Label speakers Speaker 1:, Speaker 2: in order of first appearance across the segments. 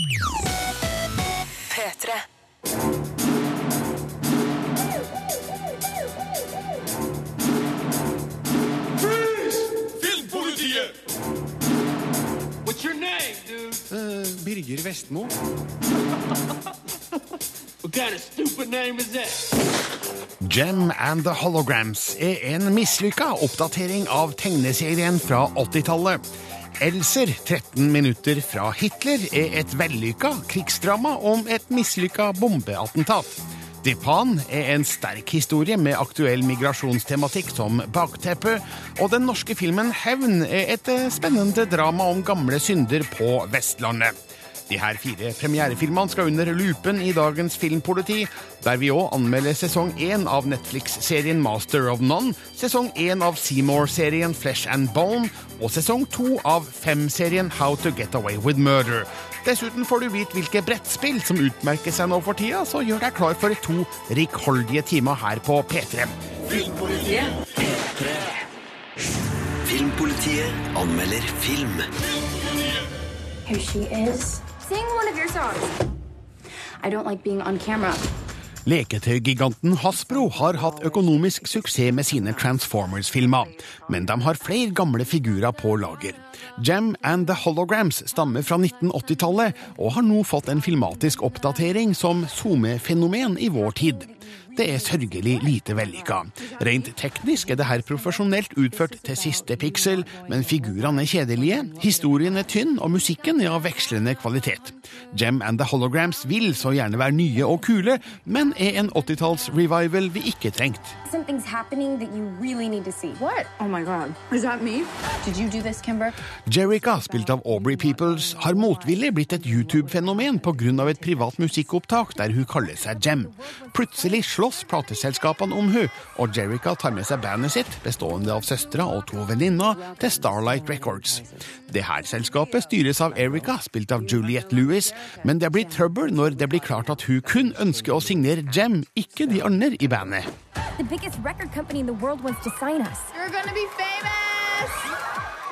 Speaker 1: P3.
Speaker 2: Filmpolitiet! What's your name, dude?
Speaker 3: Birger Vestmo.
Speaker 2: What kind of stupid name is that?
Speaker 3: Gem and the Holograms er en mislykka oppdatering av tegneserien fra 80-tallet. Elser, 13 minutter fra Hitler, er et vellykka krigsdrama om et mislykka bombeattentat. Dipan er en sterk historie med aktuell migrasjonstematikk som bakteppe, og den norske filmen Hevn er et eh, spennende drama om gamle synder på Vestlandet. De her fire premierefilmene skal under lupen i dagens Filmpoliti, der vi òg anmelder sesong én av Netflix-serien Master of None, sesong én av Seymour-serien Flesh and Bone og sesong to av Fem-serien How to Get Away with Murder. Dessuten får du vite hvilke brettspill som utmerker seg nå for tida, så gjør deg klar for to rikholdige timer her på P3.
Speaker 4: Filmpolitiet anmelder film.
Speaker 5: Here she is. Sing one of your songs. I don't like being on camera.
Speaker 3: Leketøygiganten Hasbro har hatt økonomisk suksess med sine Transformers-filmer, men de har flere gamle figurer på lager. Gem and the Holograms stammer fra 1980-tallet og har nå fått en filmatisk oppdatering som SoMe-fenomen i vår tid. Det er sørgelig lite vellykka. Rent teknisk er det her profesjonelt utført til siste piksel, men figurene er kjedelige, historien er tynn, og musikken er av vekslende kvalitet. Gem and the Holograms vil så gjerne være nye og kule, men er en 80-talls-revival vi ikke trengte.
Speaker 5: Something's happening that you really need to see. What? Oh my god. Is that me? Did you do this, Kimber?
Speaker 3: Jerica, spilt av Aubrey Peoples, har motvillig blitt et YouTube-fenomen pga. et privat musikkopptak der hun kaller seg Jem. Plutselig slåss plateselskapene om hun, og Jerrica tar med seg bandet sitt, bestående av søstera og to venninner, til Starlight Records. Det her selskapet styres av Erica, spilt av Juliette Lewis, men det blir trøbbel når det blir klart at hun kun ønsker å signere Jem, ikke de andre i bandet.
Speaker 5: The biggest record company in the world wants to sign us. You're gonna be famous!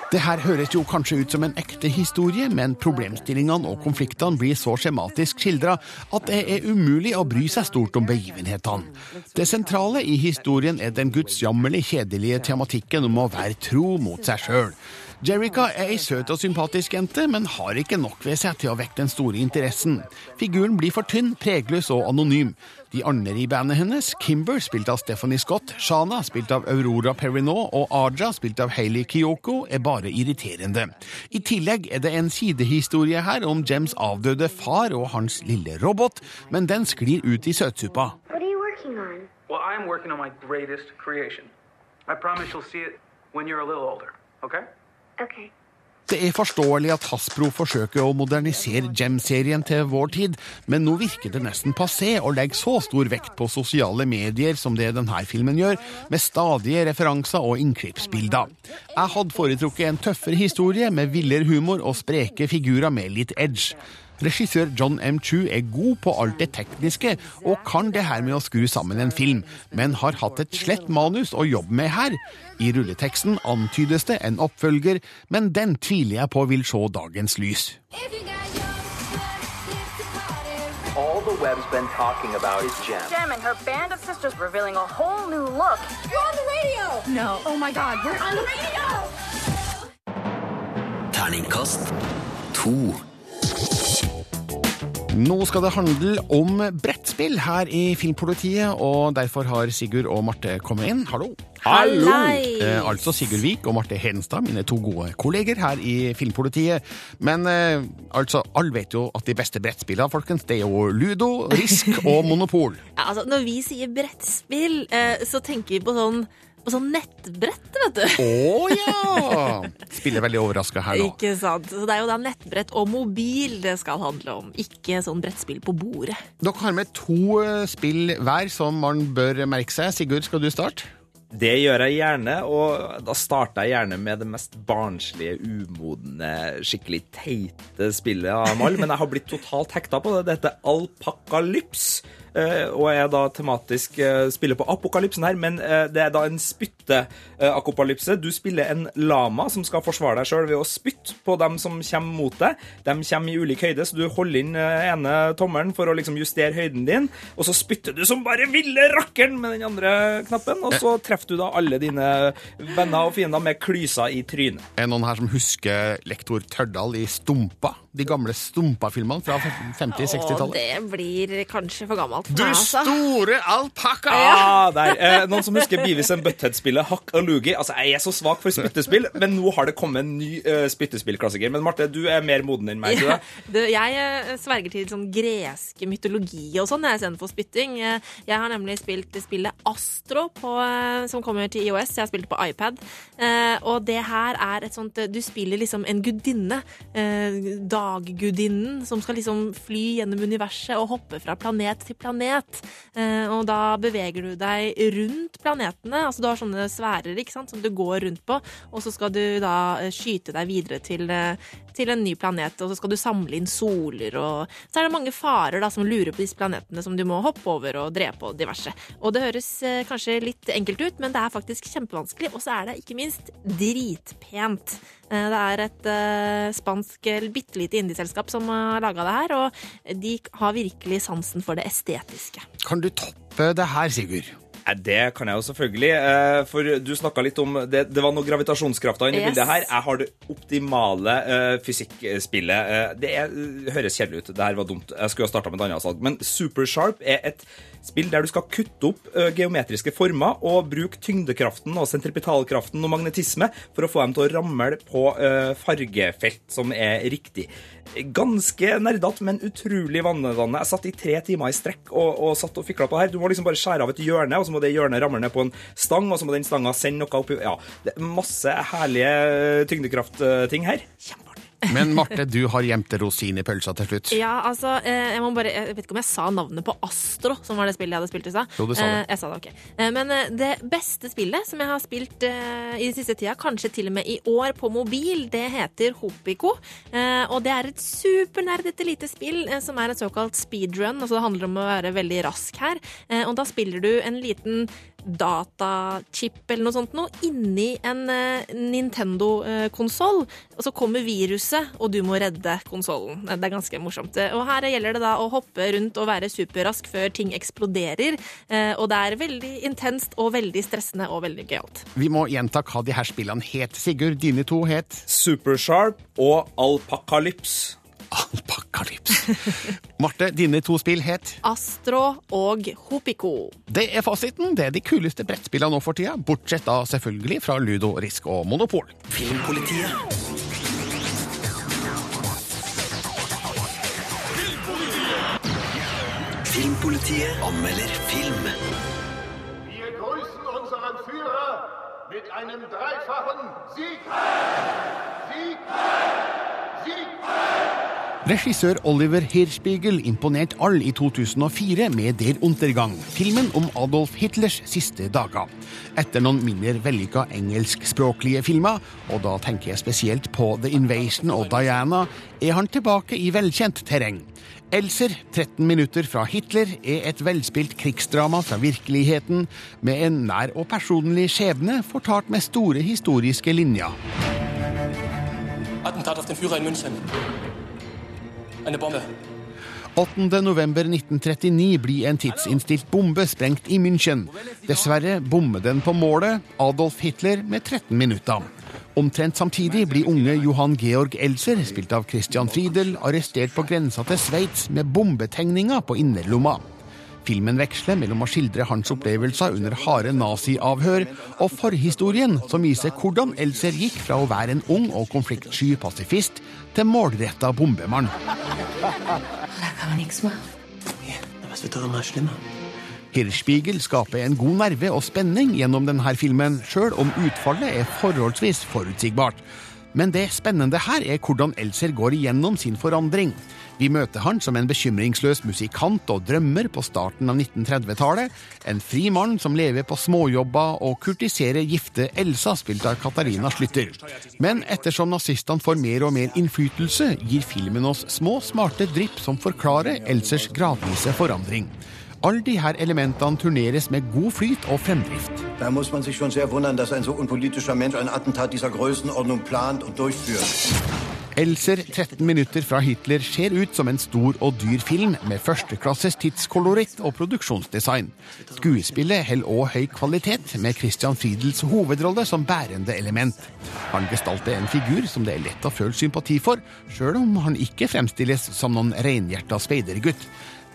Speaker 3: Det her høres jo kanskje ut som en ekte historie, men problemstillingene og konfliktene blir så skjematisk skildra at det er umulig å bry seg stort om begivenhetene. Det sentrale i historien er den gudsjammerlig kjedelige tematikken om å være tro mot seg sjøl. Jerica er ei søt og sympatisk jente, men har ikke nok ved seg til å vekke den store interessen. Figuren blir for tynn, pregløs og anonym. De andre i bandet hennes, Kimber, spilt av Stephanie Scott, Shana, spilt av Aurora Perinot, og Aja, spilt av Hailey Kiyoko, er bare irriterende. I tillegg er det en sidehistorie her om Jems avdøde far og hans lille robot, men den sklir ut i søtsuppa.
Speaker 6: Well, I am working on my greatest creation. I promise you'll see it when you're a little older, okay?
Speaker 3: Det er forståelig at Hasbro forsøker å modernisere Gem-serien til vår tid, men nå virker det nesten passé å legge så stor vekt på sosiale medier som det denne filmen gjør, med stadige referanser og innklippsbilder. Jeg hadde foretrukket en tøffere historie med villere humor og spreke figurer med litt edge. Regissør John M. Chu er god på alt det tekniske og kan det her med å skru sammen en film, men har hatt et slett manus å jobbe med her. I rulleteksten antydes det en oppfølger, men den tviler jeg på vil se dagens lys.
Speaker 7: All the web's been talking about is Gem.
Speaker 8: Gem and her band of sisters revealing a whole new look.
Speaker 5: You're on the radio! No. Oh my god, we're on the radio!
Speaker 4: Terningkast to.
Speaker 3: Nå skal det handle om brettspill her i Filmpolitiet, og derfor har Sigurd og Marte kommet inn. Hallo!
Speaker 9: Hallo!
Speaker 3: Eh, altså Sigurd Vik og Marte Hedenstad, mine to gode kolleger her i Filmpolitiet. Men eh, altså, alle vet jo at de beste brettspillene, folkens, det er jo Ludo, Risk og Monopol.
Speaker 9: Ja, altså, når vi sier brettspill, eh, så tenker vi på sånn, på sånn nettbrett, vet du.
Speaker 3: Å ja! Spiller veldig overraska her nå.
Speaker 9: Ikke sant? Så det er jo da nettbrett og mobil det skal handle om, ikke sånn brettspill på bordet.
Speaker 3: Dere har med to eh, spill hver som man bør merke seg. Sigurd, skal du starte?
Speaker 10: Det gjør jeg gjerne, og da starter jeg gjerne med det mest barnslige, umodne, skikkelig teite spillet av alle. Men jeg har blitt totalt hekta på det. Det heter Alpakalyps. eh, og er da tematisk eh, spiller på apokalypsen her, men eh, det er da en spytteakopalypse. Du spiller en lama som skal forsvare deg sjøl ved å spytte på dem som kommer mot deg. De kommer i ulik høyde, så du holder inn ene tommelen for å liksom justere høyden din, og så spytter du som bare ville rakkeren med den andre knappen, og så treffer du da alle dine venner og fiender med klyser i trynet.
Speaker 3: Er det noen her som husker lektor Tørdal i Stumpa? De gamle Stumpa-filmene fra 50-60-tallet?
Speaker 9: det blir kanskje for gammelt for
Speaker 3: Du
Speaker 9: meg, altså.
Speaker 3: store alpakka!
Speaker 10: Ah, der. Eh, noen som husker Beavis and Butthead-spillet Hakk Alugi? Altså, jeg er så svak for spyttespill, men nå har det kommet en ny uh, spyttespillklassiker. Men Marte, du er mer moden enn meg.
Speaker 9: Ja, du, jeg eh, sverger til sånn greske mytologi og sånn jeg istedenfor spytting. Jeg har nemlig spilt spillet Astro, på, som kommer til IOS. Jeg har spilt på iPad. Eh, Og det her er et sånt eh, Du spiller liksom en gudinne. eh, Daggudinnen som skal liksom fly gjennom universet og hoppe fra planet til planet. Og da beveger du deg rundt planetene. Altså du har sånne sfærer ikke sant, som du går rundt på, og så skal du da skyte deg videre til, til en ny planet, og så skal du samle inn soler, og så er det mange farer da som lurer på disse planetene som du må hoppe over og drepe og diverse. Og det høres kanskje litt enkelt ut, men det er faktisk kjempevanskelig, og så er det ikke minst dritpent. Eh, Det er et eh, spansk, bitte lite indieselskap som har laga det her, og de har virkelig sansen for det estetiske.
Speaker 3: Kan du toppe det her, Sigurd?
Speaker 10: Det kan jeg jo selvfølgelig. eh, For du snakka litt om det, det var noe gravitasjonskrafta inni
Speaker 9: Yes.
Speaker 10: bildet her. Jeg har det optimale eh, fysikkspillet. Eh, det er, høres kjedelig ut. Det her var dumt. Jeg skulle ha starta med et annet salg. Men Supersharp er et spill der du skal kutte opp geometriske former og bruke tyngdekraften og sentripetalkraften og magnetisme for å få dem til å ramle på fargefelt som er riktig. Ganske nerdete, men utrolig vannedannende. Jeg satt i tre timer i strekk og, og satt og fikla på det her. Du må liksom bare skjære av et hjørne, og så må det hjørnet ramle ned på en stang, og så må den stanga sende noe opp i Ja, det er masse herlige tyngdekraftting her.
Speaker 3: Men Marte, du har gjemt rosin i pølsa til slutt.
Speaker 9: Ja, altså, eh, jeg må bare Jeg vet ikke om jeg sa navnet på Astro, som var det spillet jeg hadde spilt i stad.
Speaker 3: Jo, du sa det.
Speaker 9: Eh, Jeg sa det, ok. Eh, Men det beste spillet som jeg har spilt i den siste tida, kanskje til og med i år på mobil, det heter Hopiko. Og det er et supernerdete lite spill som er et såkalt speedrun. Altså det handler om å være veldig rask her. Og da spiller du en liten datachip eller noe sånt noe inni en eh, Nintendo-konsoll. Og så kommer viruset, og du må redde konsollen. Det er ganske morsomt. Og her gjelder det da å hoppe rundt og være superrask før ting eksploderer. Eh, Og det er veldig intenst og veldig stressende og veldig gøyalt.
Speaker 3: Vi må gjenta hva de her spillene het. Sigurd, dine to het
Speaker 10: Supersharp og Alpakalyps.
Speaker 3: Alpakalyps. Marte, dine to spill het
Speaker 9: Astro og Hopiko.
Speaker 3: Det er fasiten. Det er de kuleste brettspillene nå for tida, bortsett da selvfølgelig fra Ludo, Risk og Monopol.
Speaker 4: Filmpolitiet. Filmpolitiet anmelder film.
Speaker 2: Wir grüßen unseren Führer mit einem dreifachen Sieg! Sieg! Sieg!
Speaker 3: Regissør Oliver Hirspiegel imponerte alle i 2004 med Der Untergang, filmen om Adolf Hitlers siste dager. Etter noen mindre vellykka engelskspråklige filmer, og da tenker jeg spesielt på The Invasion og Diana, er han tilbake i velkjent terreng. Elser, 13 minutter fra Hitler, er et velspilt krigsdrama fra virkeligheten, med en nær og personlig skjebne fortalt med store historiske linjer.
Speaker 1: Attentat av den Führer i München. Eine Bombe.
Speaker 3: 8. november 1939 blir en tidsinnstilt bombe sprengt i München. Dessverre bommer den på målet, Adolf Hitler, med 13 minutter. Omtrent samtidig blir unge Johan Georg Elser, spilt av Christian Friedel, arrestert på grensa til Sveits med bombetegninger på innerlomma. Filmen veksler mellom å skildre hans opplevelser under harde naziavhør og forhistorien, som viser hvordan Elser gikk fra å være en ung og konfliktsky pasifist til målretta bombemann. Hirschspiegel skaper en god nerve og spenning gjennom denne filmen, sjøl om utfallet er forholdsvis forutsigbart. Men det spennende her er hvordan Elser går igjennom sin forandring. Vi møter han som en bekymringsløs musikant og drømmer på starten av 1930-tallet. En fri mann som lever på småjobber og kurtiserer gifte Elsa, spilt av Katarina Slytter. Men ettersom nazistene får mer og mer innflytelse, gir filmen oss små, smarte drypp som forklarer Elsers gradvise forandring. Alle de her elementene turneres med god flyt og fremdrift.
Speaker 11: Da muss man sich schon sehr wundern, dass ein so unpolitischer Mensch ein Attentat dieser Größenordnung plant und durchführt.
Speaker 3: Elser 13 minutter fra Hitler ser ut som en stor og dyr film med førsteklasses tidskoloritt og produksjonsdesign. Skuespillet holder òg høy kvalitet, med Christian Friedels hovedrolle som bærende element. Han gestalter en figur som det er lett å føle sympati for, sjøl om han ikke fremstilles som noen reinhjerta speidergutt.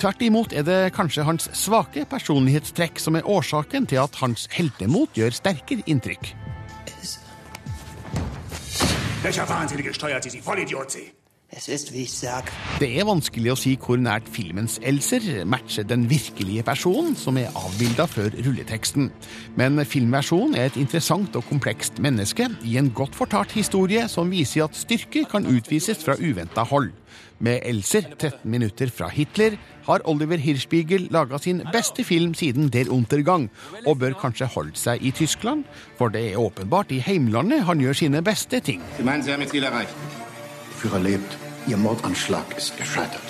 Speaker 3: Tvert imot er det kanskje hans svake personlighetstrekk som er årsaken til at hans heltemot gjør sterkere inntrykk.
Speaker 12: Welcher
Speaker 1: sag.
Speaker 3: Det er vanskelig å si hvor nært filmens Elser matcher den virkelige personen som er avbilda før rulleteksten. Men filmversjonen er et interessant og komplekst menneske i en godt fortalt historie som viser at styrke kan utvises fra uventa hold. Med Elser, 13 minutter fra Hitler, har Oliver Hirschbiegel laga sin beste film siden Der Untergang, og bør kanskje holde seg i Tyskland, for det er åpenbart i heimlandet han gjør sine beste ting.
Speaker 12: Sie meinen, Sie haben erreicht?
Speaker 11: Führer lebt. Ihr Mordanschlag ist gescheitert.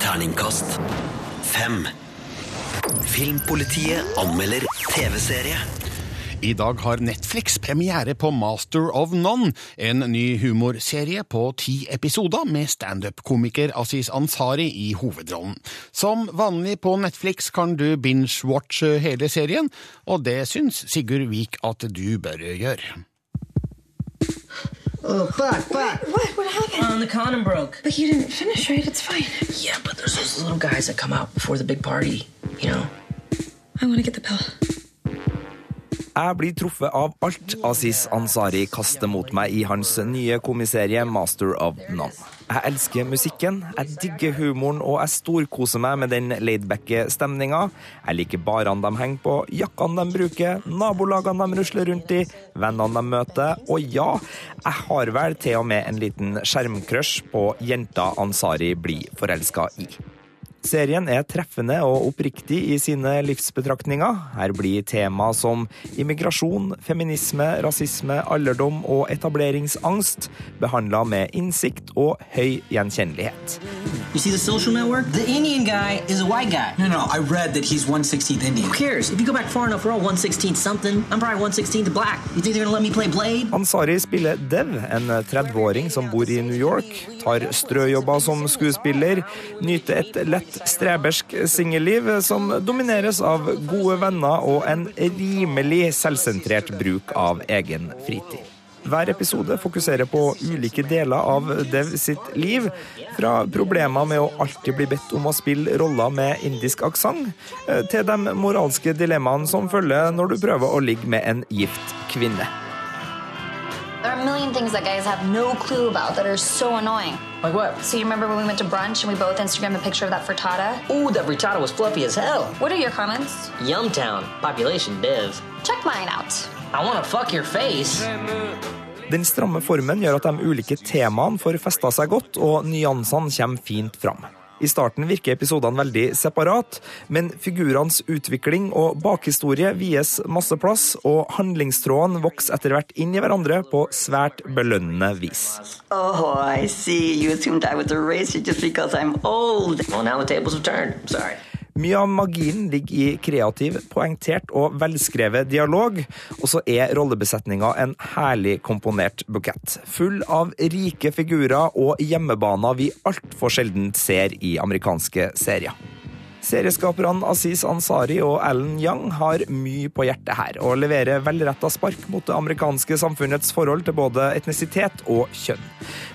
Speaker 4: Terningkast fem. Filmpolitiet anmelder TV-serie.
Speaker 3: I dag har Netflix premiere på Master of None, en ny humorserie på ti episoder med standup-komiker Aziz Ansari i hovedrollen. Som vanlig på Netflix kan du binge-watche hele serien, og det syns Sigurd Vik at du bør gjøre.
Speaker 1: Oh, fuck, fuck.
Speaker 13: What? What happened?
Speaker 1: Um, the condom broke.
Speaker 13: But you didn't finish, right? It's fine.
Speaker 1: Yeah, but there's those little guys that come out before the big party, you know?
Speaker 13: I want to get the pill.
Speaker 10: Jeg blir truffet av alt Aziz Ansari kaster mot meg i hans nye komiserie Master of None. Jeg elsker musikken, jeg digger humoren og jeg storkoser meg med den laidbacke stemninga. Jeg liker barene de henger på, jakkene de bruker, nabolagene de rusler rundt i, vennene de møter, og ja, jeg har vel til og med en liten skjermcrush på jenta Ansari blir forelska i. Serien er treffende og oppriktig i sine livsbetraktninger. Her blir tema som immigrasjon, feminisme, rasisme, alderdom og etableringsangst behandla med innsikt og høy gjenkjennelighet.
Speaker 1: You see the social network? The Indian guy is a white guy.
Speaker 14: No, no, I read that he's 116th Indian.
Speaker 1: Who cares? If you go back far enough, we're all 116 something. I'm probably 116 to black. You think they're gonna let me play Blade?
Speaker 10: Ansari spiller Dev, en 30-åring som bor i New York, tar strøjobber som skuespiller, nyter et lett strebersk singelliv som domineres av gode venner og en rimelig selvsentrert bruk av egen fritid. Hver episode fokuserer på ulike deler av Dev sitt liv. Fra problemer med å alltid bli bedt om å spille roller med indisk aksent, eh, til de moralske dilemmaene som følger når du prøver å ligge med en gift kvinne.
Speaker 5: There are a million things that guys have no clue about that are so annoying.
Speaker 1: Like what?
Speaker 5: So you remember when we went to brunch and we both Instagrammed a picture of that frittata?
Speaker 1: Ooh, that frittata was fluffy as hell.
Speaker 5: What are your comments?
Speaker 1: Yumtown. Population div.
Speaker 5: Check mine out.
Speaker 1: I wanna fuck your face.
Speaker 10: Den stramme formen gjør at de ulike temaene får festa seg godt, og nyansene kommer fint fram. I starten virker episodene veldig separat, men figurenes utvikling og bakhistorie vies masse plass, og handlingstrådene vokser etter hvert inn i hverandre på svært belønnende vis.
Speaker 15: Oh.
Speaker 10: Mye av magien ligger i kreativ, poengtert og velskrevet dialog, og så er rollebesetninga en herlig komponert bukett. Full av rike figurer og hjemmebaner vi altfor sjelden ser i amerikanske serier. Serieskaperne Aziz Ansari og Alan Young har mye på hjertet her, og leverer velretta spark mot det amerikanske samfunnets forhold til både etnisitet og kjønn.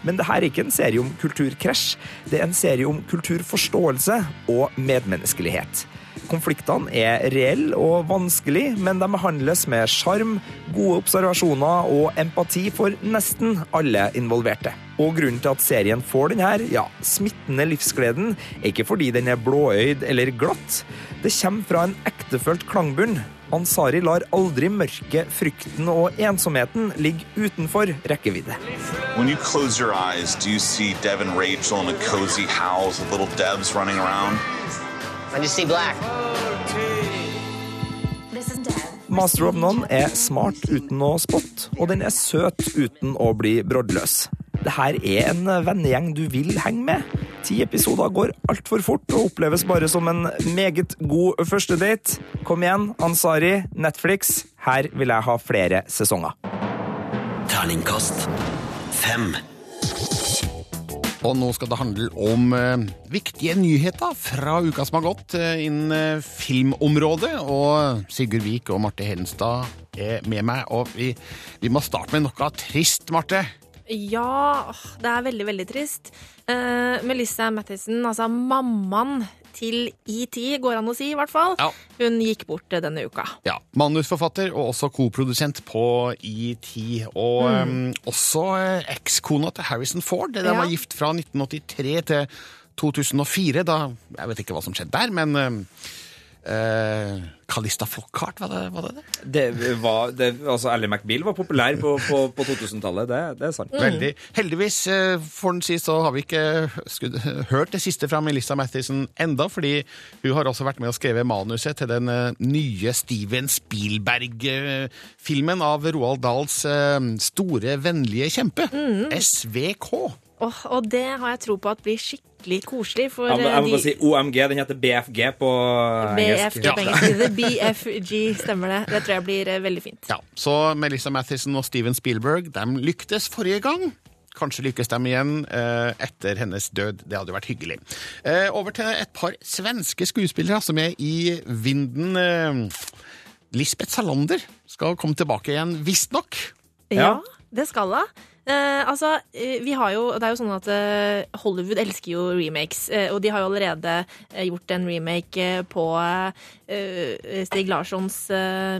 Speaker 10: Men det her er ikke en serie om kulturkrasj, det er en serie om kulturforståelse og medmenneskelighet. Konfliktene er reelle og vanskelig, men de behandles med sjarm, gode observasjoner og empati for nesten alle involverte. Og grunnen til at serien får denne ja, smittende livsgleden, er ikke fordi den er blåøyd eller glatt. Det kommer fra en ektefølt klangbunn. Ansari lar aldri mørket, frykten og ensomheten ligge utenfor rekkevidde.
Speaker 16: When you close your eyes, do you see Dev Rachel in a cozy house with little Devs running around?
Speaker 1: I just see black.
Speaker 10: Master of None er smart uten å spotte, og den er søt uten å bli broddløs. Det her er en vennegjeng du vil henge med. Ti episoder går altfor fort og oppleves bare som en meget god første date. Kom igjen, Ansari, Netflix. Her vil jeg ha flere sesonger.
Speaker 4: Terningkast fem.
Speaker 3: Og nå skal det handle om eh, viktige nyheter fra uka som har gått eh, innen eh, filmområdet. Og Sigurd Vik og Marte Hedenstad er med meg, og vi, vi må starte med noe trist, Marte.
Speaker 9: Ja, det er veldig, veldig trist. Eh, Melissa Mathisen, altså mammaen til ET, går an å si i hvert fall, hun gikk bort eh, denne uka.
Speaker 3: Ja, Manusforfatter og også koprodusent på ET. Og
Speaker 9: Mm.
Speaker 3: um, også eh, ekskona til Harrison Ford. De
Speaker 9: Ja.
Speaker 3: var gift fra 1983 til 2004. Da, jeg vet ikke hva som skjedde der, men eh, eh, Calista Flockhart, var det var det? det?
Speaker 10: Det var, det, altså Ally McBeal var populær på, på, på 2000-tallet, det, det er sant.
Speaker 3: Veldig. Heldigvis, for får en si, så har vi ikke skud, hørt det siste fra Melissa Mathisen enda, fordi hun har også vært med og skrevet manuset til den eh, nye Steven Spielberg-filmen av Roald Dahls eh, store vennlige kjempe, SVK.
Speaker 9: Åh, og det har jeg tro på at blir skikkelig koselig. For
Speaker 10: Jeg må, jeg må
Speaker 9: eh,
Speaker 10: bare si OMG, den heter BFG på engelsk.
Speaker 9: BFG på engelsk. The BFG, stemmer det. Det tror jeg blir eh, veldig fint.
Speaker 3: Ja, så Melissa Mathisen og Steven Spielberg de lyktes forrige gang. Kanskje lykkes de igjen eh, etter hennes død. Det hadde jo vært hyggelig. Eh, over til et par svenske skuespillere som er i vinden. Eh, Lisbeth Salander skal komme tilbake igjen, visstnok.
Speaker 9: Ja, det skal hun. Eh, altså, eh, vi har jo, det er jo sånn at eh, Hollywood elsker jo remakes, eh, og de har jo allerede gjort en remake på eh, Stig Larssons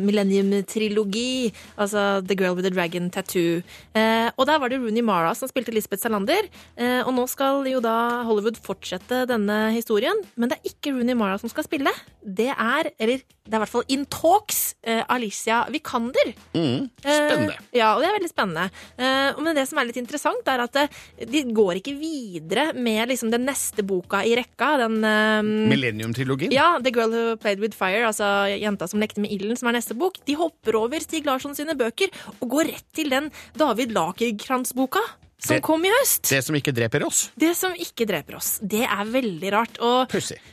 Speaker 9: Millennium-trilogi, altså The Girl with the Dragon Tattoo. Eh, og der var det Rooney Mara som spilte Lisbeth Salander, eh, og nå skal jo da Hollywood fortsette denne historien, men det er ikke Rooney Mara som skal spille. Det er, eller det er i hvert fall in talks, Alicia Vikander.
Speaker 3: Mm, spennende.
Speaker 9: Ja, og det er veldig spennende. Eh, men det som er litt interessant, er at eh, de går ikke videre med liksom den neste boka i rekka. Den um,
Speaker 3: Millennium-trilogien.
Speaker 9: ja, The Girl Who Played With Fire, altså jenta som lekte med ilden, som er neste bok. De hopper over Stig Larsson sine bøker og går rett til den David Lagerkrantz-boka som
Speaker 3: Det-
Speaker 9: kom i høst.
Speaker 3: Det som ikke dreper oss.
Speaker 9: Det som ikke dreper oss. Det er veldig rart. Og,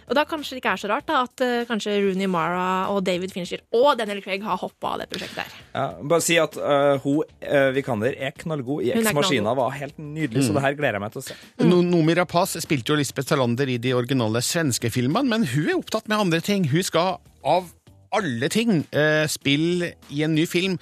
Speaker 9: og da kanskje det ikke er så rart da, at uh, kanskje Rooney Mara og David Fincher og Daniel Craig har hoppa av det prosjektet her.
Speaker 10: Ja, bare si at uh, hun, uh, Vikander, er knallgod i Ex
Speaker 9: knallgod.
Speaker 10: var helt nydelig, så
Speaker 3: Mm.
Speaker 10: det her gleder jeg meg til å se.
Speaker 3: No Nomi Rapaz spilte jo Lisbeth Salander i de originale svenske filmene, men hun er opptatt med andre ting. Hun skal av alle ting uh, spille i en ny film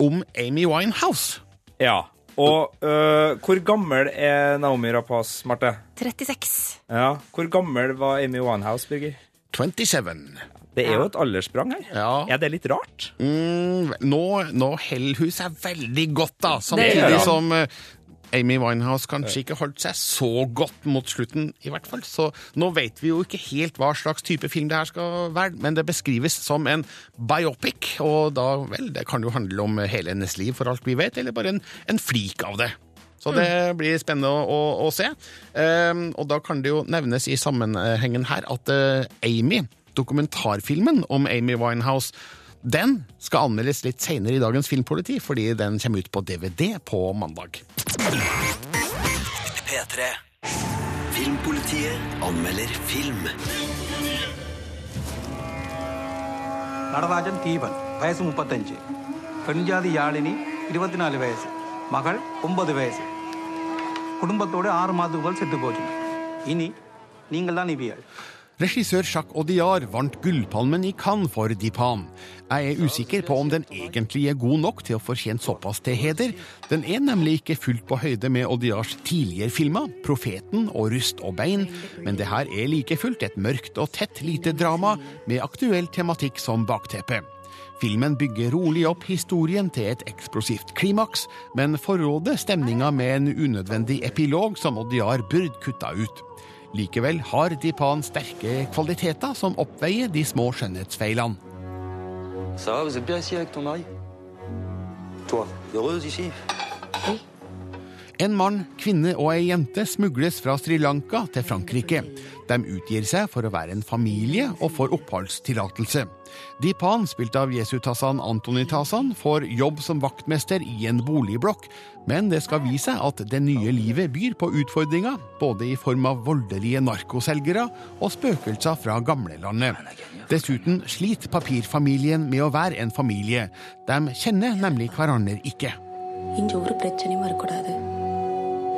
Speaker 3: om Amy Winehouse.
Speaker 10: Ja, og uh, hvor gammel er Naomi Rapaz, Marte?
Speaker 9: 36.
Speaker 10: Ja, Hvor gammel var Amy Winehouse, Birger?
Speaker 3: 27.
Speaker 10: Det er jo et alderssprang her. Ja. Er det litt rart?
Speaker 3: Mm, nå, nå holder hun seg veldig godt, da. Samtidig som eh, Amy Winehouse kanskje ikke holdt seg så godt mot slutten, i hvert fall. Så nå vet vi jo ikke helt hva slags type film det her skal være, men det beskrives som en biopic, og da, vel, det kan jo handle om hele hennes liv, for alt vi vet, eller bare en, en flik av det. Så det blir spennende å, å, å se. Um, og da kan det jo nevnes i sammenhengen her at uh, Amy, dokumentarfilmen om Amy Winehouse, den skal anmeldes litt seinere i dagens Filmpoliti, fordi den kommer ut på DVD på mandag.
Speaker 4: P3. Filmpolitiet anmelder film.
Speaker 17: Natarajan ദീപൻ വയസ്സ് മുപ്പത്തഞ്ച് പെൺജാതി യാളിനി ഇരുപത്തിനാല് വയസ്സ് മകൾ ഒമ്പത് വയസ്സ് കുടുംബത്തോടെ ആറ് മാതൃകൾ സെത്തുപോച്ചു ഇനി നിങ്ങൾ തന്നെ ഇവിയാൾ
Speaker 3: Regissør Jacques Audiard vant Gullpalmen i Cannes for Dipan. Jeg er usikker på om den egentlig er god nok til å fortjene såpass til heder. Den er nemlig ikke fullt på høyde med Audiards tidligere filmer, 'Profeten' og 'Rust og bein', men det her er like fullt et mørkt og tett lite drama med aktuell tematikk som bakteppe. Filmen bygger rolig opp historien til et eksplosivt klimaks, men forråder stemninga med en unødvendig epilog som Audiard burde kutta ut. Likevel har Dipan sterke kvaliteter som oppveier de små skjønnhetsfeilene.
Speaker 18: Ça va, vous êtes bien ici avec ton mari? Toi, heureuse ici
Speaker 3: En mann, kvinne og ei jente smugles fra Sri Lanka til Frankrike. De utgir seg for å være en familie og får oppholdstillatelse. Dipan, spilt av Jesu Tassan Antoni Tassan, får jobb som vaktmester i en boligblokk, men det skal vise seg at det nye livet byr på utfordringer, både i form av voldelige narkoselgere og spøkelser fra gamlelandet. Dessuten sliter papirfamilien med å være en familie. De kjenner nemlig hverandre ikke.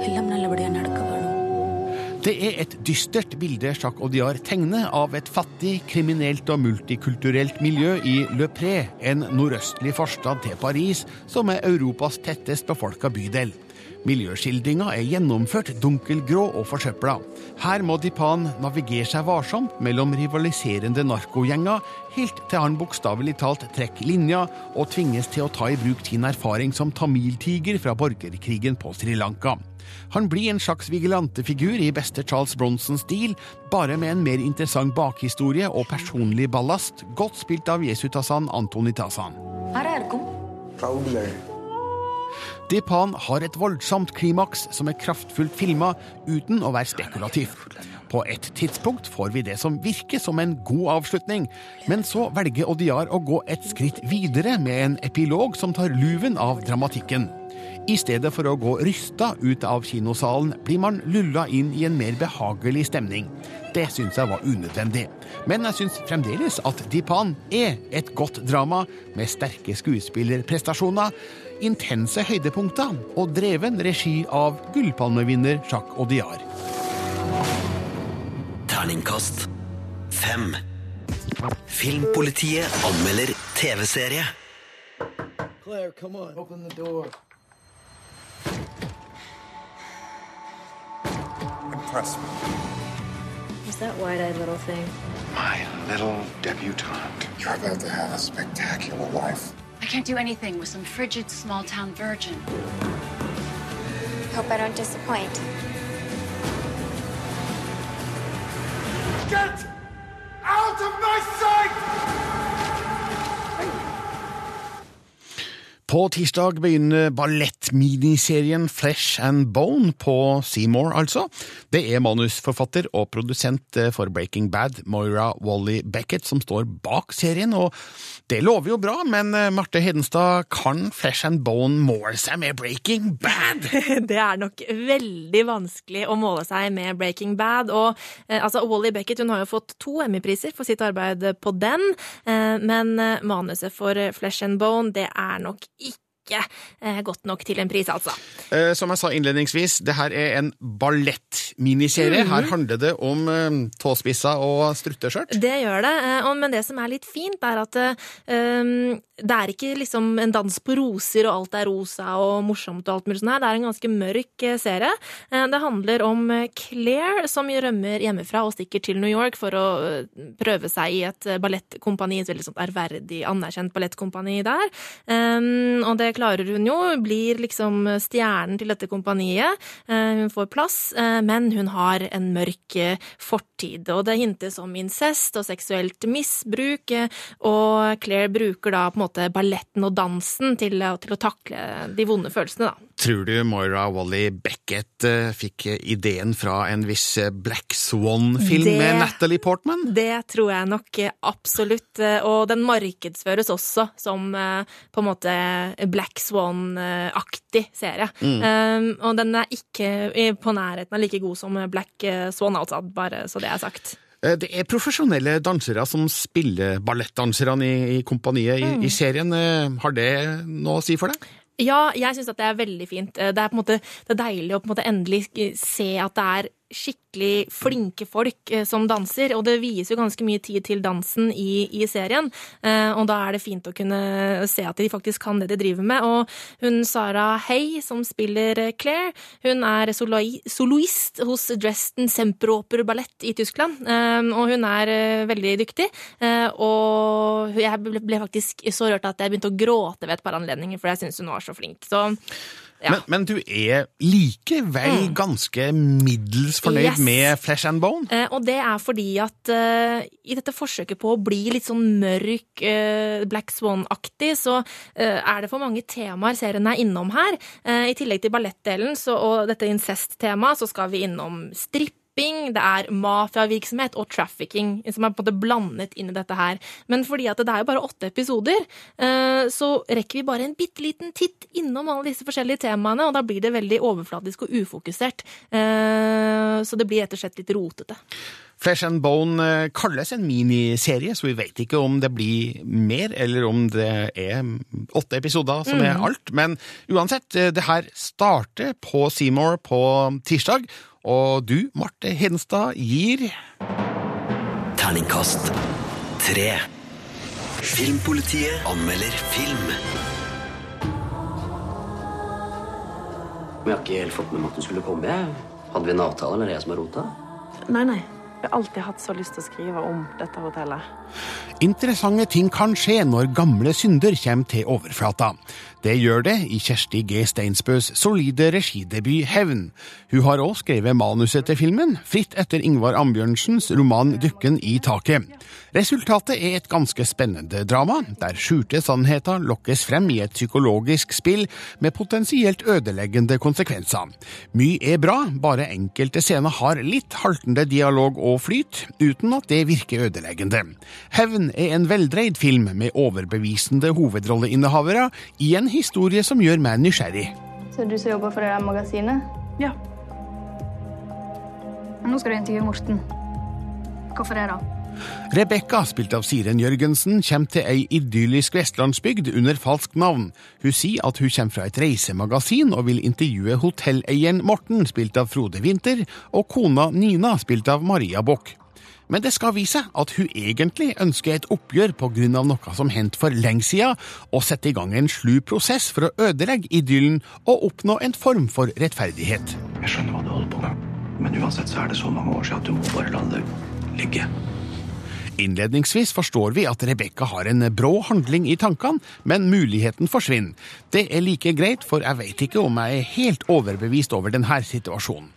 Speaker 13: எல்லாம் நல்லபடியா நடக்க வேணும்
Speaker 3: Det er et dystert bilde Jacques Audiard tegner av et fattig, kriminelt og multikulturelt miljø i Le Pré, en nordøstlig forstad til Paris, som er Europas tettest befolka bydel. Miljøskildringa er gjennomført dunkelgrå og forsøpla. Her må Dipan navigere seg varsomt mellom rivaliserende narkogjenger, helt til han bokstavelig talt trekker linja og tvinges til å ta i bruk sin erfaring som tamiltiger fra borgerkrigen på Sri Lanka. Han blir en slags vigilantefigur i beste Charles Bronson-stil, bare med en mer interessant bakhistorie og personlig ballast, godt spilt av Jesu Tasan Antoni
Speaker 13: Tasan.
Speaker 3: Depan har et voldsomt klimaks som er kraftfullt filma, uten å være spekulativ. På et tidspunkt får vi det som virker som en god avslutning, men så velger Odiar å gå et skritt videre med en epilog som tar luven av dramatikken. I stedet for å gå rysta ut av kinosalen, blir man lulla inn i en mer behagelig stemning. Det syns jeg var unødvendig. Men jeg syns fremdeles at Dipan er et godt drama, med sterke skuespillerprestasjoner, intense høydepunkter og dreven regi av gullpalmevinner Jacques Audiard.
Speaker 4: Terningkast fem. Filmpolitiet anmelder TV-serie.
Speaker 1: Claire, come on. Open the door.
Speaker 12: Impress me.
Speaker 9: Who's that wide-eyed little thing?
Speaker 12: My little debutante. You're about to have a spectacular life.
Speaker 5: I can't do anything with some frigid small town virgin.
Speaker 19: Hope I don't disappoint.
Speaker 12: Get out of my sight!
Speaker 3: På tirsdag begynner ballettminiserien Flesh and Bone på Seymour, altså. Det er manusforfatter og produsent for Breaking Bad, Moira Wally Beckett, som står bak serien. og Det lover jo bra, men Marte Hedenstad, kan Flesh and Bone måle seg med Breaking Bad?
Speaker 9: Det er nok veldig vanskelig å måle seg med Breaking Bad. Og eh, altså, Wally Beckett hun har jo fått to Emmy-priser for sitt arbeid på den, eh, men eh, manuset for Flesh and Bone det er nok eh, godt nok til en pris, altså.
Speaker 3: Eh, Som jeg sa innledningsvis, det her er en ballettminiserie.
Speaker 9: Mhm.
Speaker 3: Her handler det om eh, tåspisser og strutteskjørt.
Speaker 9: Det gjør det, og- men det som er litt fint, er at det er ikke liksom en dans på roser og alt er rosa og morsomt og alt mulig sånn her. Det er en ganske mørk serie. Eh, Det handler om Claire som rømmer hjemmefra og stikker til New York for å prøve seg i et ballettkompani, et veldig sånt ærverdig, anerkjent ballettkompani der. Um, og det klarer hun jo, blir liksom stjernen til dette kompaniet. Eh, Hun får plass, eh, men hun har en mørk eh, fortid. Og det hintes om incest og seksuelt misbruk, eh, og Claire bruker da på en måte balletten og dansen til, å- til å takle de vonde følelsene, da.
Speaker 3: Tror du Moira Wally Beckett eh, fikk ideen fra en viss eh, Black Swan-film med Natalie Portman?
Speaker 9: Det tror jeg nok eh, absolutt, eh, og den markedsføres også som eh, på en måte Black Swan-aktig serie.
Speaker 3: Mm.
Speaker 9: Um, og den er ikke på nærheten av like god som Black eh, Swan, altså, bare så det er sagt.
Speaker 3: Eh, Det er profesjonelle dansere som spiller ballettdanserne i, i kompaniet i,
Speaker 9: Mm.
Speaker 3: i serien. Eh, Har det noe å si for deg?
Speaker 9: Ja, jeg syns at det er veldig fint. Eh, Det er på en måte det er deilig å på en måte endelig se at det er skikkelig flinke folk eh, som danser, og det vies jo ganske mye tid til dansen i, i serien. Eh, Og da er det fint å kunne se at de faktisk kan det de driver med. Og hun Sara Hay, som spiller eh, Claire, hun er soloist hos Dresden Semperoper Ballett i Tyskland, og hun er veldig dyktig. Og jeg ble faktisk så rørt at jeg begynte å gråte ved et par anledninger, for jeg syns hun var så flink. Så
Speaker 3: Men, men du er likevel ganske middels fornøyd
Speaker 9: Yes.
Speaker 3: med Flesh and Bone?
Speaker 9: Eh, og det er fordi at eh, i dette forsøket på å bli litt sånn mørk, eh, Black Swan-aktig, så eh, er det for mange temaer serien er innom her. Eh, I tillegg til ballettdelen så, og dette incest-temaet, så skal vi innom stripping, det er mafiavirksomhet og trafficking som er på en måte blandet inn i dette her. Men fordi at det er jo bare åtte episoder, eh, så rekker vi bare en bitte liten titt innom alle disse forskjellige temaene, og da blir det veldig overfladisk og ufokusert. Eh, Så det blir rett og slett litt rotete.
Speaker 3: Flesh and Bone eh, kalles en miniserie, så vi vet ikke om det blir mer, eller om det er åtte episoder som er
Speaker 9: Mhm.
Speaker 3: alt. Men uansett, det her starter på Seymour på tirsdag, og du, Marte Hedenstad, gir
Speaker 4: Terningkast tre. Filmpolitiet anmelder film.
Speaker 19: Men jeg har ikke helt fått med meg at du skulle komme. Hadde vi en avtale, eller er det jeg som har rota?
Speaker 20: Nei, nei. Har alltid hatt så lyst til å skrive om dette hotellet.
Speaker 3: Interessante ting kan skje når gamle synder kommer til overflata. Det gjør det i Kjersti G. Steinsbøs solide regidebut Hevn. Hun har også skrevet manuset til filmen, fritt etter Ingvar Ambjørnsens roman Dukken i taket. Resultatet er et ganske spennende drama, der skjulte sannheter lokkes frem i et psykologisk spill med potensielt ødeleggende konsekvenser. Mye er bra, bare enkelte scener har litt haltende dialog og flyt, uten at det virker ødeleggende. Hevn er en veldreid film med overbevisende hovedrolleinnehavere i en historie som gjør meg nysgjerrig.
Speaker 5: Så du som jobber for det der magasinet?
Speaker 20: Ja.
Speaker 5: Men nå skal du intervjue Morten. Hvorfor det, da?
Speaker 3: Rebekka, spilt av Siren Jørgensen, kommer til ei idyllisk vestlandsbygd under falskt navn. Hun sier at hun kommer fra et reisemagasin og vil intervjue hotelleieren Morten, spilt av Frode Winther, og kona Nina, spilt av Maria Bock. Men det skal vise seg at hun egentlig ønsker et oppgjør pga. noe som hendte for lenge siden, og setter i gang en slu prosess for å ødelegge idyllen og oppnå en form for rettferdighet.
Speaker 11: Jeg skjønner hva du holder på med, men uansett så er det så mange år siden at du må bare la det ligge.
Speaker 3: Innledningsvis forstår vi at Rebekka har en brå handling i tankene, men muligheten forsvinner. Det er like greit, for jeg vet ikke om jeg er helt overbevist over denne situasjonen.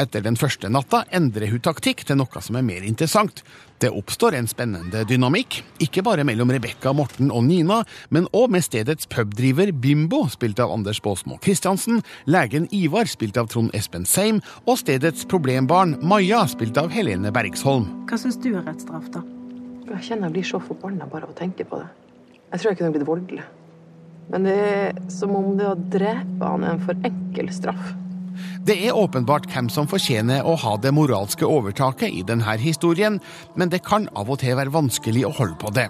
Speaker 3: Etter den første natta endrer hun taktikk til noe som er mer interessant. Det oppstår en spennende dynamikk, ikke bare mellom Rebekka, Morten og Nina, men òg med stedets pubdriver Bimbo, spilt av Anders Baasmo Christiansen, legen Ivar, spilt av Trond Espen Seim, og stedets problembarn Maja, spilt av Helene Bergsholm.
Speaker 20: Hva syns du er rett straff, da?
Speaker 21: Jeg kjenner jeg blir så forbanna bare av å tenke på det. Jeg tror jeg kunne blitt voldelig. Men det er som om det å drepe han er en for enkel straff.
Speaker 3: Det er åpenbart hvem som fortjener å ha det moralske overtaket i denne historien, men det kan av og til være vanskelig å holde på det.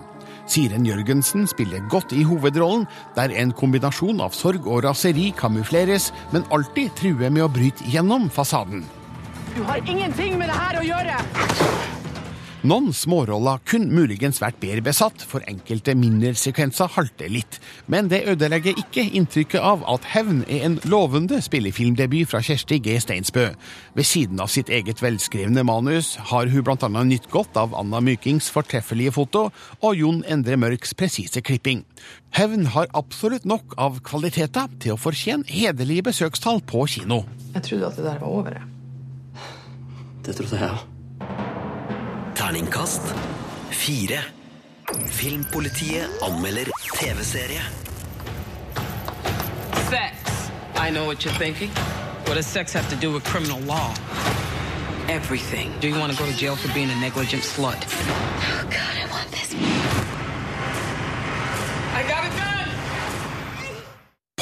Speaker 3: Siren Jørgensen spiller godt i hovedrollen, der en kombinasjon av sorg og raseri kamufleres, men alltid truer med å bryte gjennom fasaden.
Speaker 2: Du har ingenting med det her å gjøre!
Speaker 3: Noen småroller kunne muligens vært bedre besatt, for enkelte mindre sekvenser halter litt. Men det ødelegger ikke inntrykket av at Hevn er en lovende spillefilmdebut fra Kjersti G. Steinsbø. Ved siden av sitt eget velskrevne manus har hun bl.a. nytt godt av Anna Mykings fortreffelige foto og Jon Endre Mørks presise klipping. Hevn har absolutt nok av kvaliteter til å fortjene hederlige besøkstall på kino.
Speaker 21: Jeg trodde at det der var over. jeg.
Speaker 19: Det trodde jeg òg.
Speaker 4: Terningkast fire. Filmpolitiet anmelder TV-serie.
Speaker 22: Sex. I know what you're thinking. What does sex have to do with criminal law? Everything. Do you want to go to jail for being a negligent slut?
Speaker 5: Oh, God, I want this.
Speaker 22: I got it done!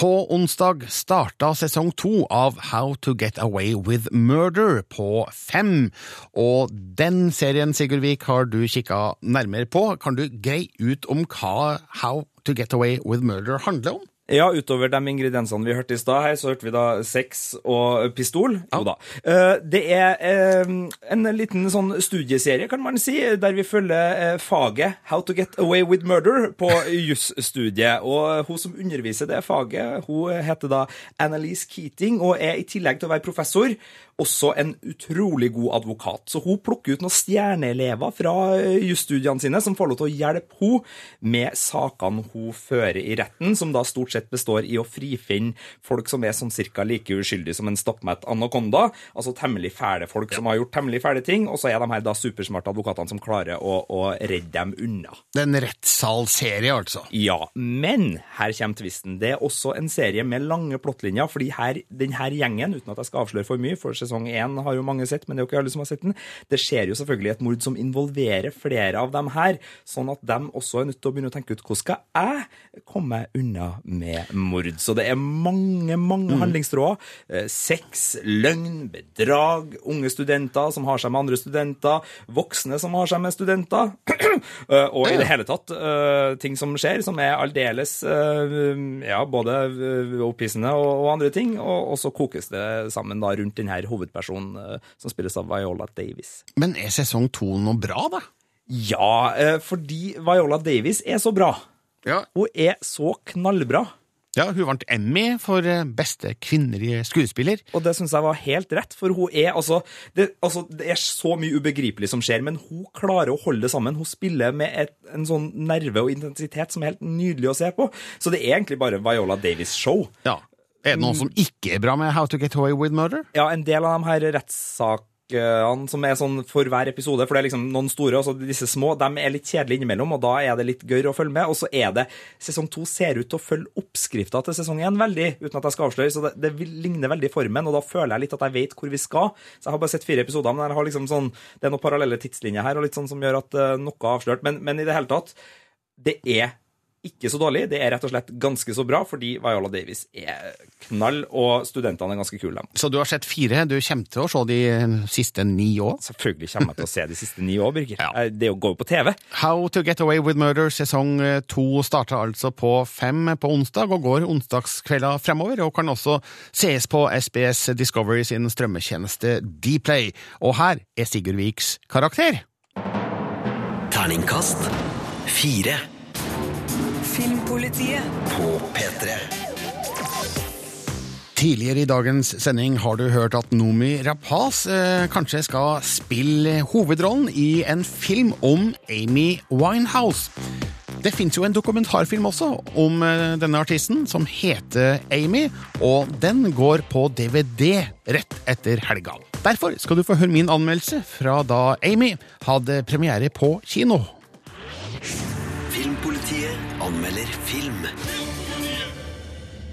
Speaker 3: På onsdag starta sesong to av How to Get Away with Murder på Fem. Og den serien, Sigurdvik, har du kikka nærmere på. Kan du greie ut om hva How to Get Away with Murder handler om?
Speaker 10: Ja, utover de ingrediensene vi hørte i stad her, så hørte vi da sex og pistol. Jo da. Eh, Det er eh, en liten sånn studieserie, kan man si, der vi følger eh, faget How to get away with murder på jusstudiet. Og hun som underviser det faget, hun heter da Annalise Keating og er i tillegg til å være professor, også en utrolig god advokat. Så hun plukker ut noen stjerneelever fra eh, jusstudiene sine som får lov til å hjelpe henne med sakene hun fører i retten, som da stort sett består i å frifinne folk som er sånn cirka like uskyldige som en stappmett anakonda, altså temmelig fæle folk som har gjort temmelig fæle ting, og så er de her da supersmarte advokatene som klarer å, å redde dem unna.
Speaker 3: Det er en rettssalserie, altså.
Speaker 10: Ja, men her kommer tvisten. Det er også en serie med lange plottlinjer, fordi her, den her gjengen, uten at jeg skal avsløre for mye, for sesong én har jo mange sett, men det er jo ikke alle som har sett den, det skjer jo selvfølgelig et mord som involverer flere av dem her, sånn at de også er nødt til å begynne å tenke ut hvordan skal jeg komme unna med mord. Så det er mange, mange
Speaker 3: Mm.
Speaker 10: handlingstråder. Eh, Sex, løgn, bedrag, unge studenter som har seg med andre studenter, voksne som har seg med studenter, Eh, og i det hele tatt eh, ting som skjer, som er aldeles ja, både opphissende og, andre ting, og så kokes det sammen da rundt denne hovedpersonen eh, som spilles av Viola Davis.
Speaker 3: Men er sesong to noe bra, da?
Speaker 10: Ja, eh, fordi Viola Davis er så bra. Hun er så knallbra.
Speaker 3: Ja, hun vant Emmy for eh, beste kvinnelige skuespiller.
Speaker 10: Og det syns jeg var helt rett, for hun er altså det, altså det, er så mye ubegripelig som skjer, men hun klarer å holde det sammen. Hun spiller med et, en sånn nerve og intensitet som er helt nydelig å se på. Så det er egentlig bare Viola Davis-show.
Speaker 3: Ja. Er det noe som ikke er bra med How to Get Away with Murder?
Speaker 10: Ja, en del av de her rettssakene som er sånn for hver episode, for det er liksom noen store, og så disse små, de er litt kjedelige innimellom, og da er det litt gøy å følge med. Og så er det Sesong to ser ut til å følge oppskrifta til sesong én veldig, uten at jeg skal avsløre, så det, det ligner veldig formen, og da føler jeg litt at jeg vet hvor vi skal. Så jeg har bare sett fire episoder, men jeg har liksom sånn, det er noen parallelle tidslinjer her, og litt sånn som gjør at eh, noe er avslørt. Men, men i det hele tatt, det er ikke så dårlig. Det er rett og slett ganske så bra, fordi Viola Davis er knall, og studentene er ganske kule.
Speaker 3: Så du har sett fire. Du kommer til å se de siste ni òg?
Speaker 10: Selvfølgelig kommer jeg til å se de siste ni òg, Birger. Ja. Det går jo på TV.
Speaker 3: How to Get Away with Murder sesong eh, to starter altså på fem på onsdag og går onsdagskvelda fremover, og kan også sees på SBS Discovery sin strømmetjeneste Dplay. Og her er Sigurd Viks karakter.
Speaker 4: Terningkast fire
Speaker 23: Filmpolitiet.
Speaker 4: på P3.
Speaker 3: Tidligere i dagens sending har du hørt at Nomi Rapaz eh, kanskje skal spille hovedrollen i en film om Amy Winehouse. Det fins jo en dokumentarfilm også om eh, denne artisten, som heter Amy, og den går på DVD rett etter helga. Derfor skal du få høre min anmeldelse fra da Amy hadde premiere på kino.
Speaker 4: Filmpolitiet anmelder film.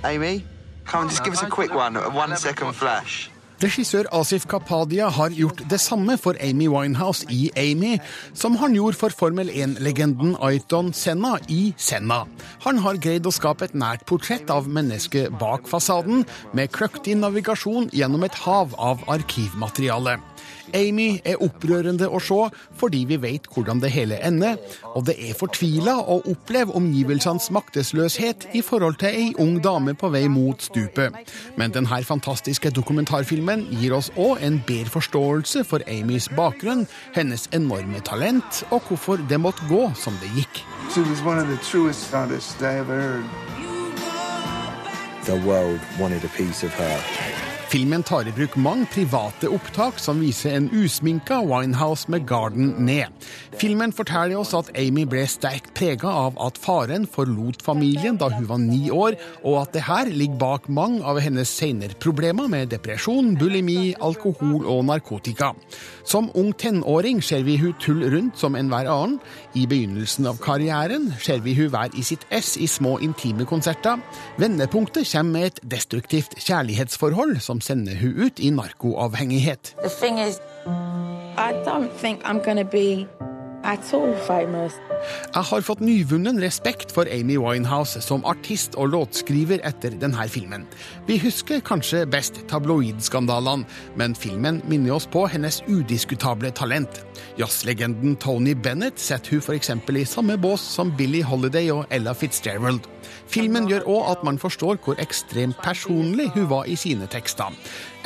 Speaker 24: Amy, come on, just give us a quick one, a one second flash.
Speaker 3: Regissør Asif Kapadia har gjort det samme for Amy Winehouse i Amy, som han gjorde for Formel 1-legenden Aiton Senna i Senna. Han har greid å skape et nært portrett av mennesket bak fasaden, med kløktig navigasjon gjennom et hav av arkivmateriale. Amy er opprørende å se fordi vi vet hvordan det hele ender, og det er fortvila å oppleve omgivelsenes maktesløshet i forhold til ei ung dame på vei mot stupet. Men denne fantastiske dokumentarfilmen gir oss òg en bedre forståelse for Amys bakgrunn, hennes enorme talent, og hvorfor det måtte gå som det gikk.
Speaker 12: She was one of the truest artists I ever heard.
Speaker 25: The world wanted a piece of her.
Speaker 3: Filmen tar i bruk mange private opptak som viser en usminka Winehouse med garden ned. Filmen forteller oss at Amy ble sterkt prega av at faren forlot familien da hun var ni år, og at det her ligger bak mange av hennes senere problemer med depresjon, bulimi, alkohol og narkotika. Som ung tenåring ser vi hun tull rundt som enhver annen. I begynnelsen av karrieren ser vi hun være i sitt ess i små intime konserter. Vendepunktet kommer med et destruktivt kjærlighetsforhold som sender hun ut i narkoavhengighet.
Speaker 26: Is.
Speaker 3: Jeg har fått nyvunnen respekt for Amy Winehouse som artist og låtskriver etter denne filmen. Vi husker kanskje best tabloidskandalene, men filmen minner oss på hennes udiskutable talent. Jazzlegenden Tony Bennett setter hun f.eks. i samme bås som Billie Holiday og Ella Fitzgerald. Filmen gjør òg at man forstår hvor ekstremt personlig hun var i sine tekster.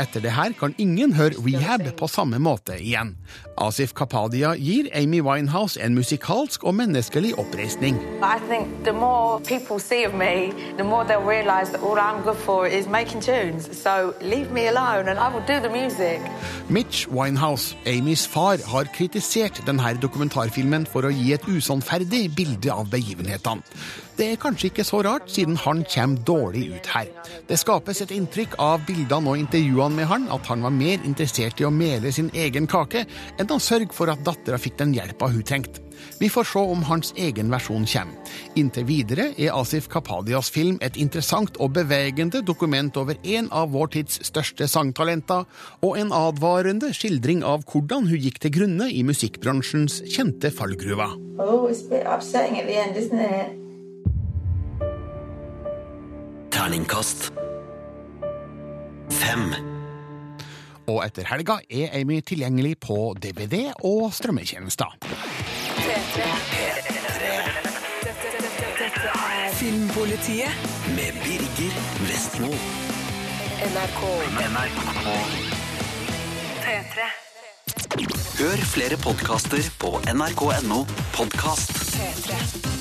Speaker 3: Etter det her kan ingen høre Rehab på samme måte igjen. Asif Kapadia gir Amy Winehouse en musikalsk og menneskelig oppreisning.
Speaker 26: I think the more people see of me, the more they'll realise that all I'm good for is making tunes. So leave me alone and I will do the music.
Speaker 3: Mitch Winehouse, Amys far, har kritisert denne dokumentarfilmen for å gi et usannferdig bilde av begivenhetene. Det er kanskje ikke så rart, siden han kommer dårlig ut her. Det skapes et inntrykk av bildene og intervjuene med han at han var mer interessert i å mele sin egen kake enn å sørge for at dattera fikk den hjelpa hun trengte. Vi får se om hans egen versjon kommer. Inntil videre er Asif Kapadias film et interessant og bevegende dokument over en av vår tids største sangtalenter, og en advarende skildring av hvordan hun gikk til grunne i musikkbransjens kjente fallgruva.
Speaker 26: Oh,
Speaker 4: Terningkast fem.
Speaker 3: Og etter helga er Amy tilgjengelig på DVD og strømmetjenester.
Speaker 23: Filmpolitiet
Speaker 4: Med Birger Vestmo.
Speaker 23: NRK. P3.
Speaker 4: Hør flere podkaster på nrk.no podkast.
Speaker 23: P3.